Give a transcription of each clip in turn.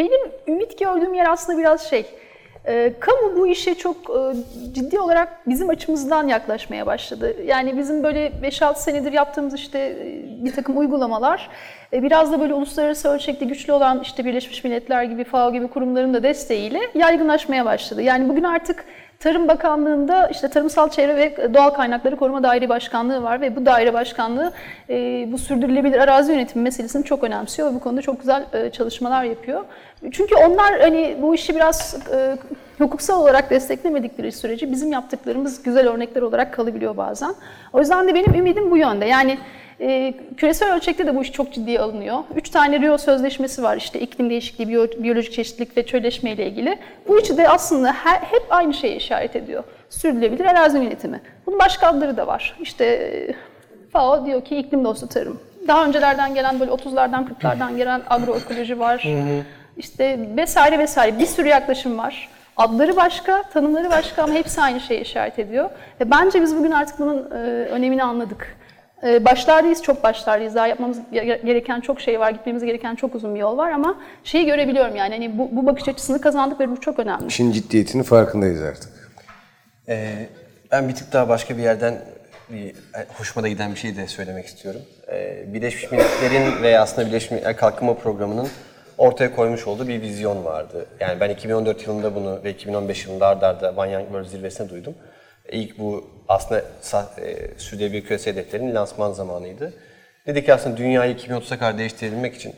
Benim ümit gördüğüm yer aslında biraz şey, e, kamu bu işe çok e, ciddi olarak bizim açımızdan yaklaşmaya başladı. Yani bizim böyle 5-6 senedir yaptığımız işte e, bir takım uygulamalar e, biraz da böyle uluslararası ölçekte güçlü olan işte Birleşmiş Milletler gibi, FAO gibi kurumların da desteğiyle yaygınlaşmaya başladı. Yani bugün artık Tarım Bakanlığı'nda işte Tarımsal Çevre ve Doğal Kaynakları Koruma Daire Başkanlığı var ve bu daire başkanlığı e, bu sürdürülebilir arazi yönetimi meselesini çok önemsiyor ve bu konuda çok güzel e, çalışmalar yapıyor. Çünkü onlar hani bu işi biraz e, hukuksal olarak desteklemedikleri sürece bizim yaptıklarımız güzel örnekler olarak kalabiliyor bazen. O yüzden de benim ümidim bu yönde. Yani e, küresel ölçekte de bu iş çok ciddiye alınıyor. Üç tane Rio Sözleşmesi var işte iklim değişikliği, biyo, biyolojik çeşitlilik ve çölleşme ile ilgili. Bu üçü de aslında her, hep aynı şeye işaret ediyor. Sürdürülebilir arazi yönetimi. Bunun başka adları da var. İşte e, FAO diyor ki iklim dostu tarım. Daha öncelerden gelen böyle 30'lardan 40'lardan gelen agroekoloji var. İşte vesaire vesaire bir sürü yaklaşım var. Adları başka, tanımları başka ama hepsi aynı şeye işaret ediyor. Ve bence biz bugün artık bunun e, önemini anladık. E, başlardayız, çok başlardayız. Daha yapmamız gereken çok şey var, gitmemiz gereken çok uzun bir yol var ama şeyi görebiliyorum yani hani bu, bu bakış açısını kazandık ve bu çok önemli. İşin ciddiyetinin farkındayız artık. Ee, ben bir tık daha başka bir yerden bir hoşuma da giden bir şey de söylemek istiyorum. Ee, Birleşmiş Milletler'in ve aslında Birleşmiş Milletler Kalkınma Programı'nın ortaya koymuş olduğu bir vizyon vardı. Yani ben 2014 yılında bunu ve 2015 yılında ardarda arda Van World Zirvesi'ne duydum. İlk bu aslında e, sürdürülebilir küresel hedeflerin lansman zamanıydı. Dedik ki aslında dünyayı 2030'a kadar değiştirebilmek için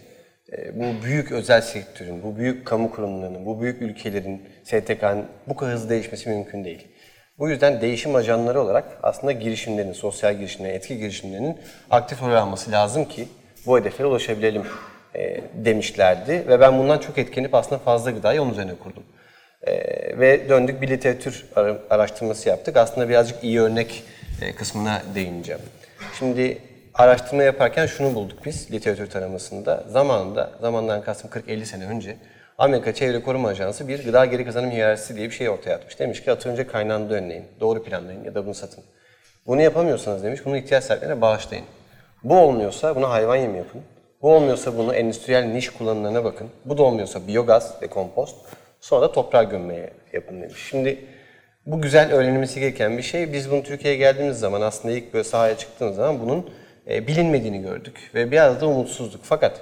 e, bu büyük özel sektörün, bu büyük kamu kurumlarının, bu büyük ülkelerin, STK'nın bu kadar hızlı değişmesi mümkün değil. Bu yüzden değişim ajanları olarak aslında girişimlerin, sosyal girişimlerin, etki girişimlerinin aktif rol alması lazım ki bu hedeflere ulaşabilelim e, demişlerdi. Ve ben bundan çok etkilenip aslında fazla gıdayı onun üzerine kurdum. E, ve döndük bir literatür araştırması yaptık. Aslında birazcık iyi örnek e, kısmına değineceğim. Şimdi araştırma yaparken şunu bulduk biz literatür taramasında. Zamanında, zamandan kastım 40-50 sene önce Amerika Çevre Koruma Ajansı bir gıda geri kazanım hiyerarşisi diye bir şey ortaya atmış. Demiş ki atı önce kaynağında önleyin, doğru planlayın ya da bunu satın. Bunu yapamıyorsanız demiş, bunu ihtiyaç sahiplerine bağışlayın. Bu olmuyorsa bunu hayvan yemi yapın. Bu olmuyorsa bunu endüstriyel niş kullanımlarına bakın. Bu da olmuyorsa biyogaz ve kompost. Sonra da toprağa gömmeye yapın demiş. Şimdi bu güzel öğrenilmesi gereken bir şey. Biz bunu Türkiye'ye geldiğimiz zaman aslında ilk böyle sahaya çıktığımız zaman bunun e, bilinmediğini gördük. Ve biraz da umutsuzduk. Fakat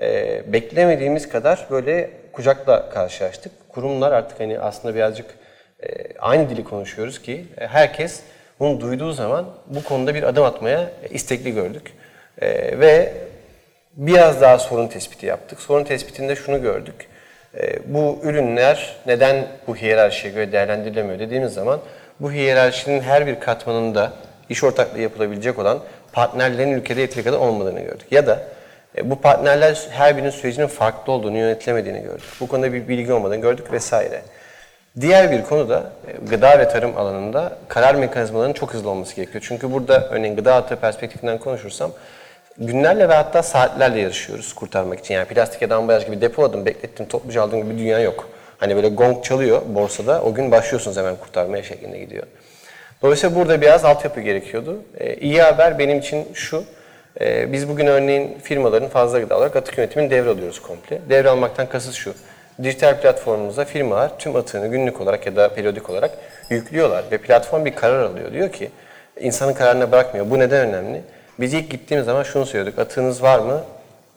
e, beklemediğimiz kadar böyle kucakla karşılaştık. Kurumlar artık hani aslında birazcık e, aynı dili konuşuyoruz ki e, herkes bunu duyduğu zaman bu konuda bir adım atmaya istekli gördük. E, ve biraz daha sorun tespiti yaptık. Sorun tespitinde şunu gördük. E, bu ürünler neden bu hiyerarşiye göre değerlendirilemiyor dediğimiz zaman bu hiyerarşinin her bir katmanında iş ortaklığı yapılabilecek olan partnerlerin ülkede yeteri kadar olmadığını gördük. Ya da e, bu partnerler her birinin sürecinin farklı olduğunu, yönetilemediğini gördük. Bu konuda bir bilgi olmadığını gördük vesaire. Diğer bir konu da e, gıda ve tarım alanında karar mekanizmalarının çok hızlı olması gerekiyor. Çünkü burada örneğin gıda atığı perspektifinden konuşursam günlerle ve hatta saatlerle yarışıyoruz kurtarmak için. Yani plastik ya da ambalaj gibi depoladım, beklettim, topluca aldığım gibi dünya yok. Hani böyle gong çalıyor borsada, o gün başlıyorsunuz hemen kurtarmaya şeklinde gidiyor. Dolayısıyla burada biraz altyapı gerekiyordu. Ee, iyi haber benim için şu, ee, biz bugün örneğin firmaların fazla gıda olarak atık yönetimini devralıyoruz komple. Devralmaktan kasıt şu. Dijital platformumuza firmalar tüm atığını günlük olarak ya da periyodik olarak yüklüyorlar ve platform bir karar alıyor. Diyor ki insanın kararına bırakmıyor. Bu neden önemli? Biz ilk gittiğimiz zaman şunu söylüyorduk. Atığınız var mı?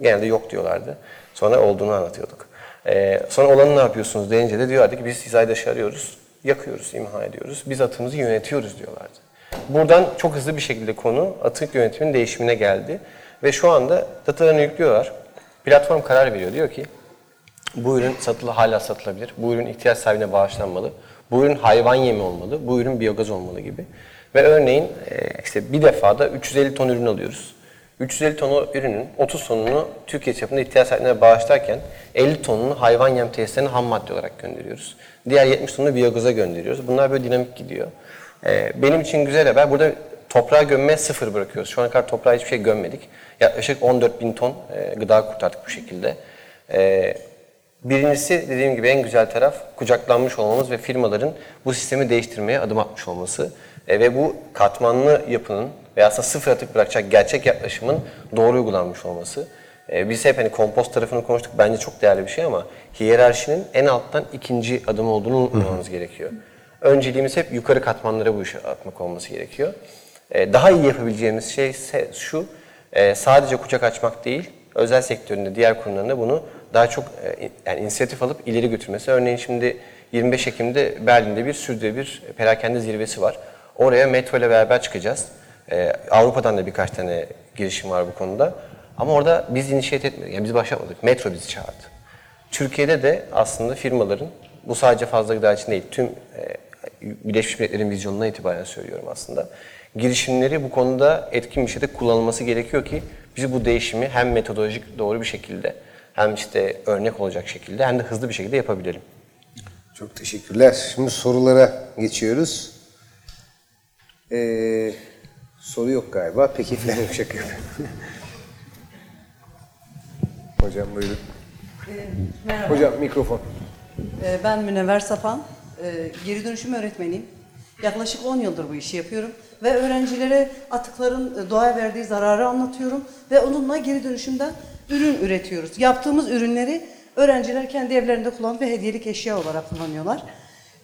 Genelde yok diyorlardı. Sonra olduğunu anlatıyorduk. Ee, sonra olanı ne yapıyorsunuz deyince de diyorlardı ki biz hizaydaşı arıyoruz, yakıyoruz, imha ediyoruz. Biz atığımızı yönetiyoruz diyorlardı. Buradan çok hızlı bir şekilde konu atık yönetiminin değişimine geldi. Ve şu anda datalarını yüklüyorlar. Platform karar veriyor. Diyor ki bu ürün satılı, hala satılabilir. Bu ürün ihtiyaç sahibine bağışlanmalı. Bu ürün hayvan yemi olmalı. Bu ürün biyogaz olmalı gibi. Ve örneğin e, işte bir defada 350 ton ürün alıyoruz. 350 ton ürünün 30 tonunu Türkiye çapında ihtiyaç sahiplerine bağışlarken 50 tonunu hayvan yem tesislerine ham madde olarak gönderiyoruz. Diğer 70 tonunu biyogaza gönderiyoruz. Bunlar böyle dinamik gidiyor. Ee, benim için güzel haber. Burada toprağa gömme sıfır bırakıyoruz. Şu ana kadar toprağa hiçbir şey gömmedik. Yaklaşık 14 bin ton e, gıda kurtardık bu şekilde. Birincisi dediğim gibi en güzel taraf kucaklanmış olmamız ve firmaların bu sistemi değiştirmeye adım atmış olması. E, ve bu katmanlı yapının veya aslında sıfır atık bırakacak gerçek yaklaşımın doğru uygulanmış olması. E, biz hep hani kompost tarafını konuştuk. Bence çok değerli bir şey ama hiyerarşinin en alttan ikinci adım olduğunu unutmamamız gerekiyor. Önceliğimiz hep yukarı katmanlara bu işi atmak olması gerekiyor. E, daha iyi yapabileceğimiz şey ise şu, e, sadece kucak açmak değil, özel sektöründe diğer kurumlarında bunu daha çok e, yani inisiyatif alıp ileri götürmesi. Örneğin şimdi 25 Ekim'de Berlin'de bir sürdürülebilir perakende zirvesi var. Oraya metro ile beraber çıkacağız. E, Avrupa'dan da birkaç tane girişim var bu konuda. Ama orada biz inişiyet etmedik, yani biz başlamadık. Metro bizi çağırdı. Türkiye'de de aslında firmaların, bu sadece fazla gıda için değil, tüm e, Birleşmiş Milletler'in vizyonuna itibaren söylüyorum aslında. Girişimleri bu konuda etkin bir şekilde kullanılması gerekiyor ki biz bu değişimi hem metodolojik doğru bir şekilde hem işte örnek olacak şekilde hem de hızlı bir şekilde yapabilelim. Çok teşekkürler. Şimdi sorulara geçiyoruz. Ee, soru yok galiba. Peki falan yok şaka. Hocam buyurun. Merhaba, Hocam mikrofon. Ee, ben Münevver Sapan. Ee, Geri dönüşüm öğretmeniyim. Yaklaşık 10 yıldır bu işi yapıyorum. Ve öğrencilere atıkların e, doğaya verdiği zararı anlatıyorum. Ve onunla geri dönüşümden ürün üretiyoruz. Yaptığımız ürünleri öğrenciler kendi evlerinde kullanıp ve hediyelik eşya olarak kullanıyorlar.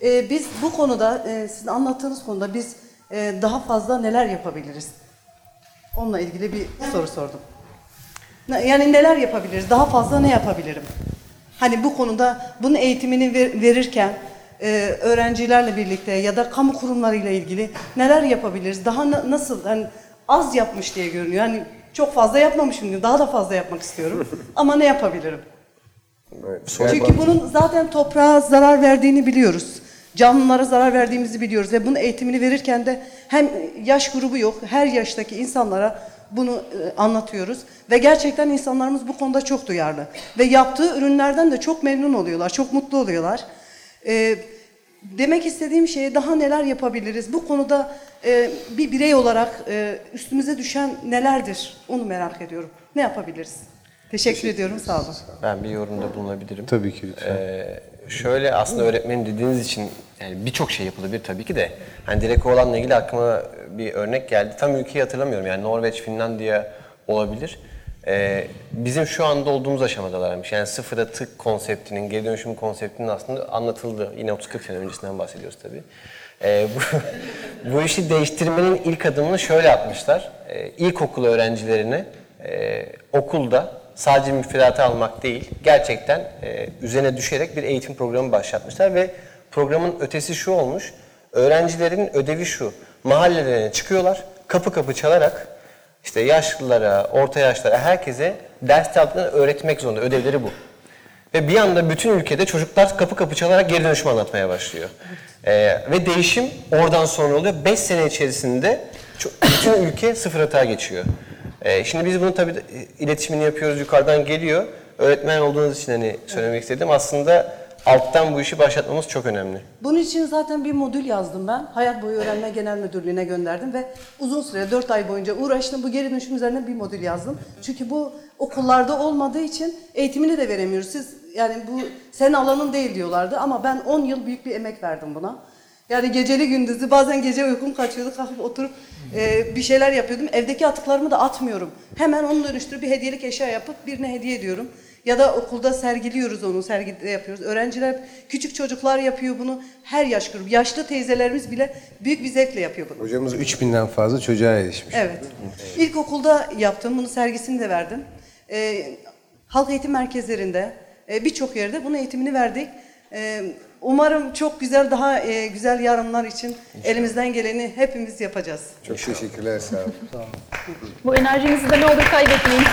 Ee, Biz bu konuda, e, sizin anlattığınız konuda biz e, daha fazla neler yapabiliriz? Onunla ilgili bir soru sordum. Yani neler yapabiliriz? Daha fazla ne yapabilirim? Hani bu konuda bunun eğitimini ver- verirken e, öğrencilerle birlikte ya da kamu kurumlarıyla ilgili neler yapabiliriz? Daha na- nasıl? Hani az yapmış diye görünüyor. Hani çok fazla yapmamışım diyor. Daha da fazla yapmak istiyorum. Ama ne yapabilirim? Evet, Çünkü bunun zaten toprağa zarar verdiğini biliyoruz. Canlılara zarar verdiğimizi biliyoruz ve bunun eğitimini verirken de hem yaş grubu yok, her yaştaki insanlara bunu e, anlatıyoruz ve gerçekten insanlarımız bu konuda çok duyarlı ve yaptığı ürünlerden de çok memnun oluyorlar, çok mutlu oluyorlar. E, demek istediğim şey daha neler yapabiliriz? Bu konuda e, bir birey olarak e, üstümüze düşen nelerdir? Onu merak ediyorum. Ne yapabiliriz? Teşekkür ediyorum, sağ olun. Ben bir yorumda bulunabilirim. Tabii ki lütfen. Ee, şöyle aslında öğretmenim dediğiniz için yani birçok şey yapılabilir tabii ki de. Hani direkt o alanla ilgili aklıma bir örnek geldi. Tam ülkeyi hatırlamıyorum yani Norveç, Finlandiya olabilir. Ee, bizim şu anda olduğumuz aşamadalarmış. Yani sıfır atık konseptinin, geri dönüşüm konseptinin aslında anlatıldı. Yine 30-40 sene öncesinden bahsediyoruz tabii. Ee, bu, bu işi değiştirmenin ilk adımını şöyle atmışlar. Ee, ilkokul öğrencilerine e, okulda sadece müfredatı almak değil, gerçekten e, üzerine düşerek bir eğitim programı başlatmışlar ve programın ötesi şu olmuş, öğrencilerin ödevi şu, mahallelerine çıkıyorlar, kapı kapı çalarak işte yaşlılara, orta yaşlara, herkese ders aldıklarını öğretmek zorunda, ödevleri bu. Ve bir anda bütün ülkede çocuklar kapı kapı çalarak geri dönüşüm anlatmaya başlıyor. Ee, ve değişim oradan sonra oluyor. 5 sene içerisinde bütün ülke sıfır hata geçiyor. Ee, şimdi biz bunu tabii e, iletişimini yapıyoruz, yukarıdan geliyor. Öğretmen olduğunuz için hani söylemek istedim. Aslında alttan bu işi başlatmamız çok önemli. Bunun için zaten bir modül yazdım ben. Hayat Boyu Öğrenme Genel Müdürlüğü'ne gönderdim ve uzun süre 4 ay boyunca uğraştım. Bu geri dönüşüm üzerine bir modül yazdım. Çünkü bu okullarda olmadığı için eğitimini de veremiyoruz. Siz yani bu senin alanın değil diyorlardı ama ben 10 yıl büyük bir emek verdim buna. Yani geceli gündüzü bazen gece uykum kaçıyordu kalkıp oturup e, bir şeyler yapıyordum. Evdeki atıklarımı da atmıyorum. Hemen onu dönüştürüp bir hediyelik eşya yapıp birine hediye ediyorum. Ya da okulda sergiliyoruz onu, sergide yapıyoruz. Öğrenciler, küçük çocuklar yapıyor bunu. Her yaş grubu. Yaşlı teyzelerimiz bile büyük bir zevkle yapıyor bunu. Hocamız 3000'den fazla çocuğa erişmiş. Evet. İlkokulda yaptım. Bunu sergisini de verdim. Ee, halk eğitim merkezlerinde, e, birçok yerde bunun eğitimini verdik. Ee, umarım çok güzel, daha e, güzel yarınlar için elimizden geleni hepimiz yapacağız. Çok teşekkürler sağ olun. Bu enerjinizi de ne olur kaybetmeyin.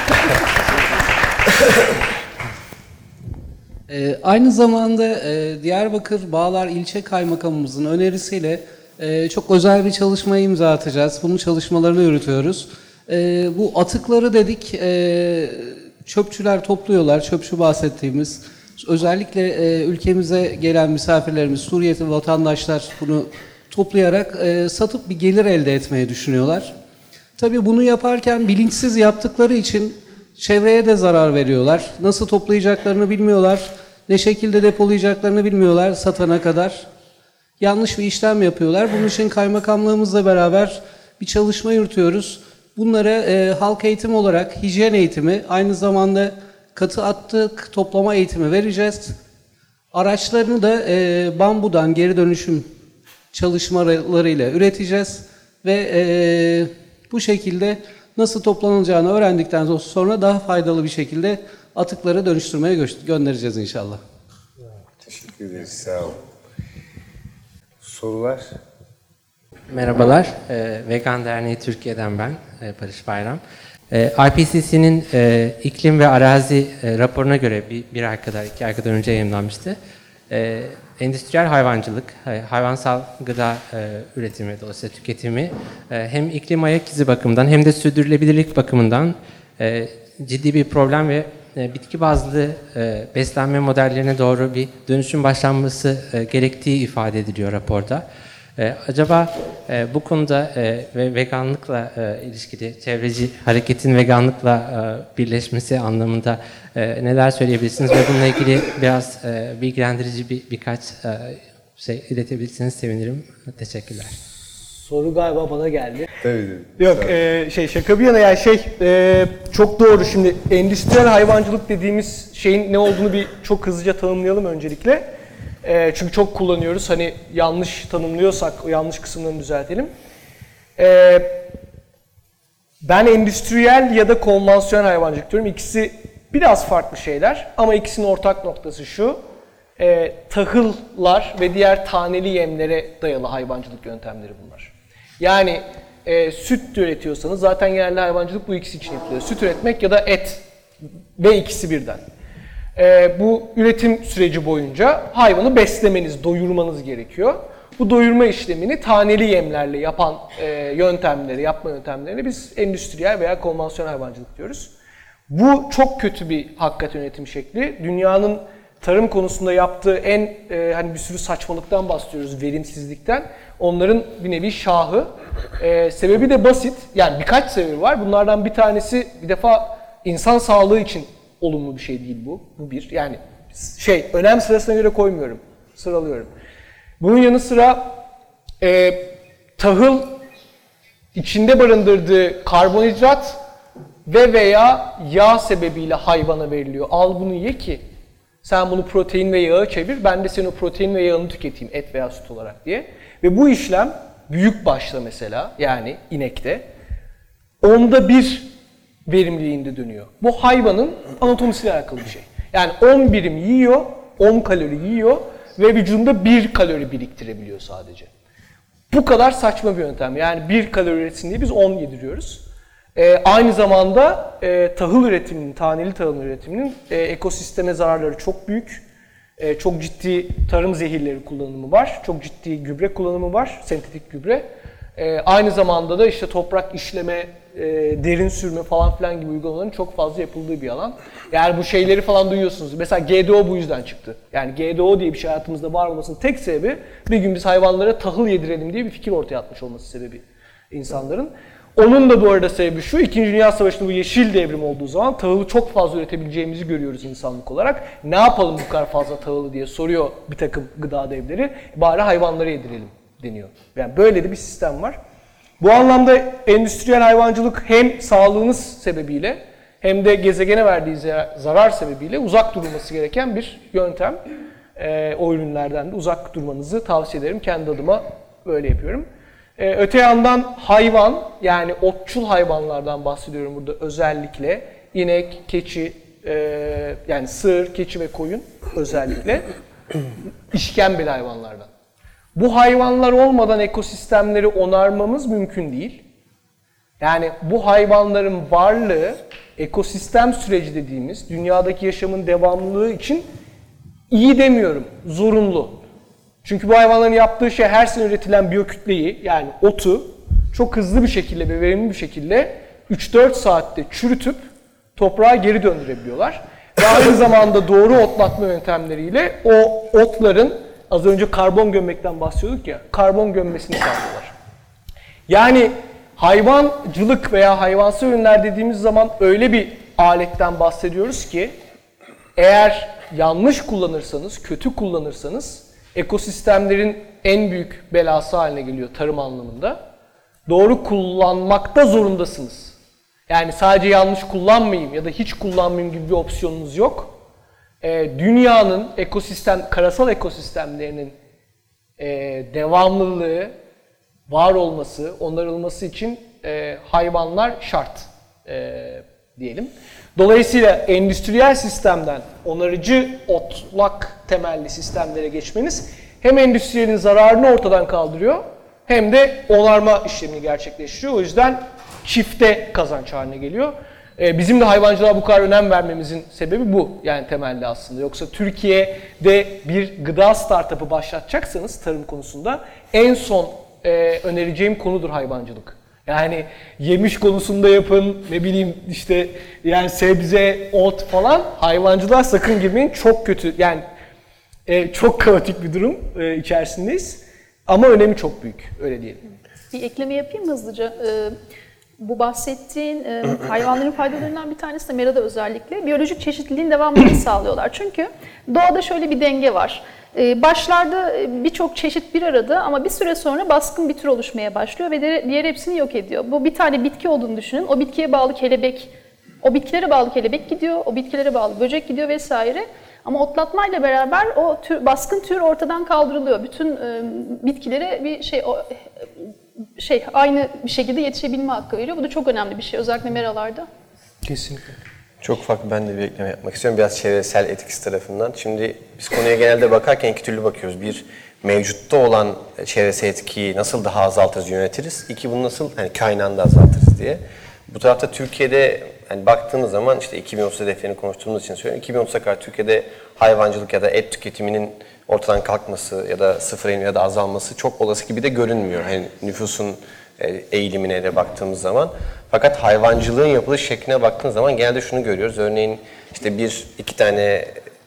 Ee, aynı zamanda e, Diyarbakır Bağlar İlçe Kaymakamımızın önerisiyle e, çok özel bir çalışmaya imza atacağız. Bunun çalışmalarını yürütüyoruz. E, bu atıkları dedik, e, çöpçüler topluyorlar, çöpçü bahsettiğimiz. Özellikle e, ülkemize gelen misafirlerimiz, Suriyeli vatandaşlar bunu toplayarak e, satıp bir gelir elde etmeyi düşünüyorlar. Tabii bunu yaparken bilinçsiz yaptıkları için çevreye de zarar veriyorlar. Nasıl toplayacaklarını bilmiyorlar. Ne şekilde depolayacaklarını bilmiyorlar satana kadar. Yanlış bir işlem yapıyorlar. Bunun için kaymakamlığımızla beraber bir çalışma yürütüyoruz. Bunları e, halk eğitimi olarak hijyen eğitimi, aynı zamanda katı atık toplama eğitimi vereceğiz. Araçlarını da e, bambudan geri dönüşüm çalışmalarıyla üreteceğiz ve e, bu şekilde nasıl toplanılacağını öğrendikten sonra daha faydalı bir şekilde atıkları dönüştürmeye gö- göndereceğiz inşallah. Teşekkür ederiz. Sağ olun. Sorular? Merhabalar, e, Vegan Derneği Türkiye'den ben, e, Barış Bayram. E, IPCC'nin e, iklim ve arazi e, raporuna göre bir, bir ay kadar, iki ay kadar önce yayınlanmıştı. E, endüstriyel hayvancılık, hay- hayvansal gıda e, üretimi, dolayısıyla tüketimi e, hem iklim ayak izi bakımından hem de sürdürülebilirlik bakımından e, ciddi bir problem ve e, bitki bazlı e, beslenme modellerine doğru bir dönüşüm başlanması e, gerektiği ifade ediliyor raporda. E, acaba e, bu konuda e, ve veganlıkla e, ilişkili çevreci hareketin veganlıkla e, birleşmesi anlamında e, neler söyleyebilirsiniz ve bununla ilgili biraz e, bilgilendirici bir birkaç e, şey iletebilirsiniz sevinirim. Teşekkürler. Soru galiba bana geldi. Tabii tabii. Yok e, şey şaka bir yana yani şey e, çok doğru şimdi endüstriyel hayvancılık dediğimiz şeyin ne olduğunu bir çok hızlıca tanımlayalım öncelikle. E, çünkü çok kullanıyoruz hani yanlış tanımlıyorsak o yanlış kısımlarını düzeltelim. E, ben endüstriyel ya da konvansiyonel hayvancılık diyorum. İkisi biraz farklı şeyler ama ikisinin ortak noktası şu. E, tahıllar ve diğer taneli yemlere dayalı hayvancılık yöntemleri bunlar. Yani e, süt üretiyorsanız zaten yerli hayvancılık bu ikisi için yapılıyor. Süt üretmek ya da et ve ikisi birden. E, bu üretim süreci boyunca hayvanı beslemeniz, doyurmanız gerekiyor. Bu doyurma işlemini taneli yemlerle yapan e, yöntemleri, yapma yöntemlerini biz endüstriyel veya konvansiyonel hayvancılık diyoruz. Bu çok kötü bir hakikaten üretim şekli. Dünyanın tarım konusunda yaptığı en e, hani bir sürü saçmalıktan bahsediyoruz, verimsizlikten. Onların bir nevi şahı. E, sebebi de basit. Yani birkaç sebebi var. Bunlardan bir tanesi bir defa insan sağlığı için olumlu bir şey değil bu. Bu bir. Yani şey önem sırasına göre koymuyorum. Sıralıyorum. Bunun yanı sıra e, tahıl içinde barındırdığı karbonhidrat ve veya yağ sebebiyle hayvana veriliyor. Al bunu ye ki sen bunu protein ve yağa çevir. Ben de senin o protein ve yağını tüketeyim et veya süt olarak diye. Ve bu işlem büyük başta mesela yani inekte onda bir verimliliğinde dönüyor. Bu hayvanın anatomisiyle alakalı bir şey. Yani 10 birim yiyor, 10 kalori yiyor ve vücudunda 1 kalori biriktirebiliyor sadece. Bu kadar saçma bir yöntem. Yani 1 kalori üretsin diye biz 10 yediriyoruz. Ee, aynı zamanda e, tahıl üretiminin, taneli tahıl üretiminin e, ekosisteme zararları çok büyük. E, çok ciddi tarım zehirleri kullanımı var. Çok ciddi gübre kullanımı var, sentetik gübre. E, aynı zamanda da işte toprak işleme, e, derin sürme falan filan gibi uygulamaların çok fazla yapıldığı bir alan. Yani bu şeyleri falan duyuyorsunuz. Mesela GDO bu yüzden çıktı. Yani GDO diye bir şey hayatımızda var olmasının tek sebebi bir gün biz hayvanlara tahıl yedirelim diye bir fikir ortaya atmış olması sebebi insanların. Onun da bu arada sebebi şu, İkinci Dünya Savaşı'nda bu yeşil devrim olduğu zaman tahılı çok fazla üretebileceğimizi görüyoruz insanlık olarak. Ne yapalım bu kadar fazla tahılı diye soruyor bir takım gıda devleri. Bari hayvanlara yedirelim deniyor. Yani böyle de bir sistem var. Bu anlamda endüstriyel hayvancılık hem sağlığınız sebebiyle hem de gezegene verdiği zarar sebebiyle uzak durulması gereken bir yöntem. Ee, o ürünlerden de uzak durmanızı tavsiye ederim. Kendi adıma böyle yapıyorum. Ee, öte yandan hayvan yani otçul hayvanlardan bahsediyorum burada özellikle. inek, keçi, e, yani sığır, keçi ve koyun özellikle işkembeli hayvanlardan. Bu hayvanlar olmadan ekosistemleri onarmamız mümkün değil. Yani bu hayvanların varlığı ekosistem süreci dediğimiz dünyadaki yaşamın devamlılığı için iyi demiyorum, zorunlu. Çünkü bu hayvanların yaptığı şey her sene üretilen biyokütleyi yani otu çok hızlı bir şekilde ve verimli bir şekilde 3-4 saatte çürütüp toprağa geri döndürebiliyorlar. Ve aynı zamanda doğru otlatma yöntemleriyle o otların az önce karbon gömmekten bahsediyorduk ya karbon gömmesini sağlıyorlar. Yani hayvancılık veya hayvansal ürünler dediğimiz zaman öyle bir aletten bahsediyoruz ki eğer yanlış kullanırsanız, kötü kullanırsanız ekosistemlerin en büyük belası haline geliyor tarım anlamında. doğru kullanmakta zorundasınız. Yani sadece yanlış kullanmayayım ya da hiç kullanmayayım gibi bir opsiyonunuz yok. Ee, dünyanın ekosistem, karasal ekosistemlerinin e, devamlılığı, var olması, onarılması için e, hayvanlar şart e, diyelim. Dolayısıyla endüstriyel sistemden onarıcı otlak temelli sistemlere geçmeniz hem endüstriyelin zararını ortadan kaldırıyor hem de onarma işlemini gerçekleştiriyor. O yüzden çifte kazanç haline geliyor. Ee, Bizim de hayvancılığa bu kadar önem vermemizin sebebi bu yani temelde aslında. Yoksa Türkiye'de bir gıda startup'ı başlatacaksanız tarım konusunda en son e, önereceğim konudur hayvancılık. Yani yemiş konusunda yapın, ne bileyim işte yani sebze, ot falan hayvancılığa sakın girmeyin. Çok kötü yani e, çok kaotik bir durum e, içerisindeyiz. Ama önemi çok büyük öyle diyelim. Bir ekleme yapayım mı hızlıca. Ee, bu bahsettiğin e, hayvanların faydalarından bir tanesi de merada özellikle biyolojik çeşitliliğin devamlılığını sağlıyorlar. Çünkü doğada şöyle bir denge var. Ee, başlarda e, birçok çeşit bir arada ama bir süre sonra baskın bir tür oluşmaya başlıyor ve diğer hepsini yok ediyor. Bu bir tane bitki olduğunu düşünün. O bitkiye bağlı kelebek, o bitkilere bağlı kelebek gidiyor, o bitkilere bağlı böcek gidiyor vesaire. Ama otlatmayla beraber o tür, baskın tür ortadan kaldırılıyor. Bütün e, bitkilere bir şey o, şey aynı bir şekilde yetişebilme hakkı veriyor. Bu da çok önemli bir şey özellikle meralarda. Kesinlikle. Çok ufak ben de bir ekleme yapmak istiyorum. Biraz çevresel etkisi tarafından. Şimdi biz konuya genelde bakarken iki türlü bakıyoruz. Bir, mevcutta olan çevresel etkiyi nasıl daha azaltırız, yönetiriz. İki, bunu nasıl hani kaynağında azaltırız diye. Bu tarafta Türkiye'de hani baktığımız zaman işte 2030 hedeflerini konuştuğumuz için söylüyorum. 2030'a kadar Türkiye'de hayvancılık ya da et tüketiminin ortadan kalkması ya da sıfıra inme ya da azalması çok olası gibi de görünmüyor. Hani nüfusun e, eğilimine de baktığımız zaman. Fakat hayvancılığın yapılış şekline baktığınız zaman genelde şunu görüyoruz. Örneğin işte bir iki tane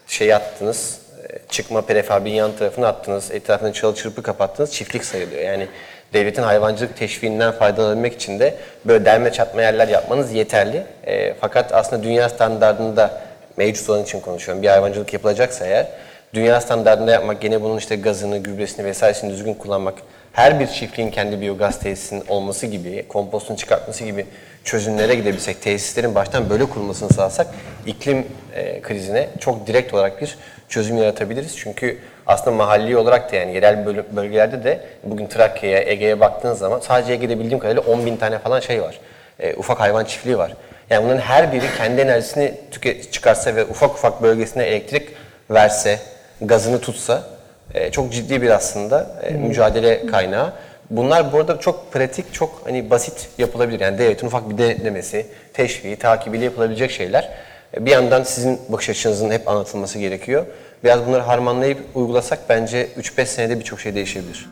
şey attınız, e, çıkma prefabin yan tarafına attınız, etrafını çalı çırpı kapattınız, çiftlik sayılıyor. Yani devletin hayvancılık teşviğinden faydalanabilmek için de böyle derme çatma yerler yapmanız yeterli. E, fakat aslında dünya standartında mevcut olan için konuşuyorum. Bir hayvancılık yapılacaksa eğer dünya standartında yapmak, gene bunun işte gazını, gübresini vesairesini düzgün kullanmak, her bir çiftliğin kendi biyogaz tesisinin olması gibi, kompostun çıkartması gibi çözümlere gidebilsek, tesislerin baştan böyle kurulmasını sağlasak iklim e, krizine çok direkt olarak bir çözüm yaratabiliriz. Çünkü aslında mahalli olarak da yani yerel böl- bölgelerde de bugün Trakya'ya, Ege'ye baktığınız zaman sadece Ege'de bildiğim kadarıyla 10 bin tane falan şey var. E, ufak hayvan çiftliği var. Yani bunların her biri kendi enerjisini tüke- çıkarsa ve ufak ufak bölgesine elektrik verse, gazını tutsa e, çok ciddi bir aslında e, mücadele kaynağı. Bunlar bu arada çok pratik, çok hani basit yapılabilir. Yani devletin ufak bir denemesi, teşviği, takibiyle yapılabilecek şeyler. E, bir yandan sizin bakış açınızın hep anlatılması gerekiyor. Biraz bunları harmanlayıp uygulasak bence 3-5 senede birçok şey değişebilir.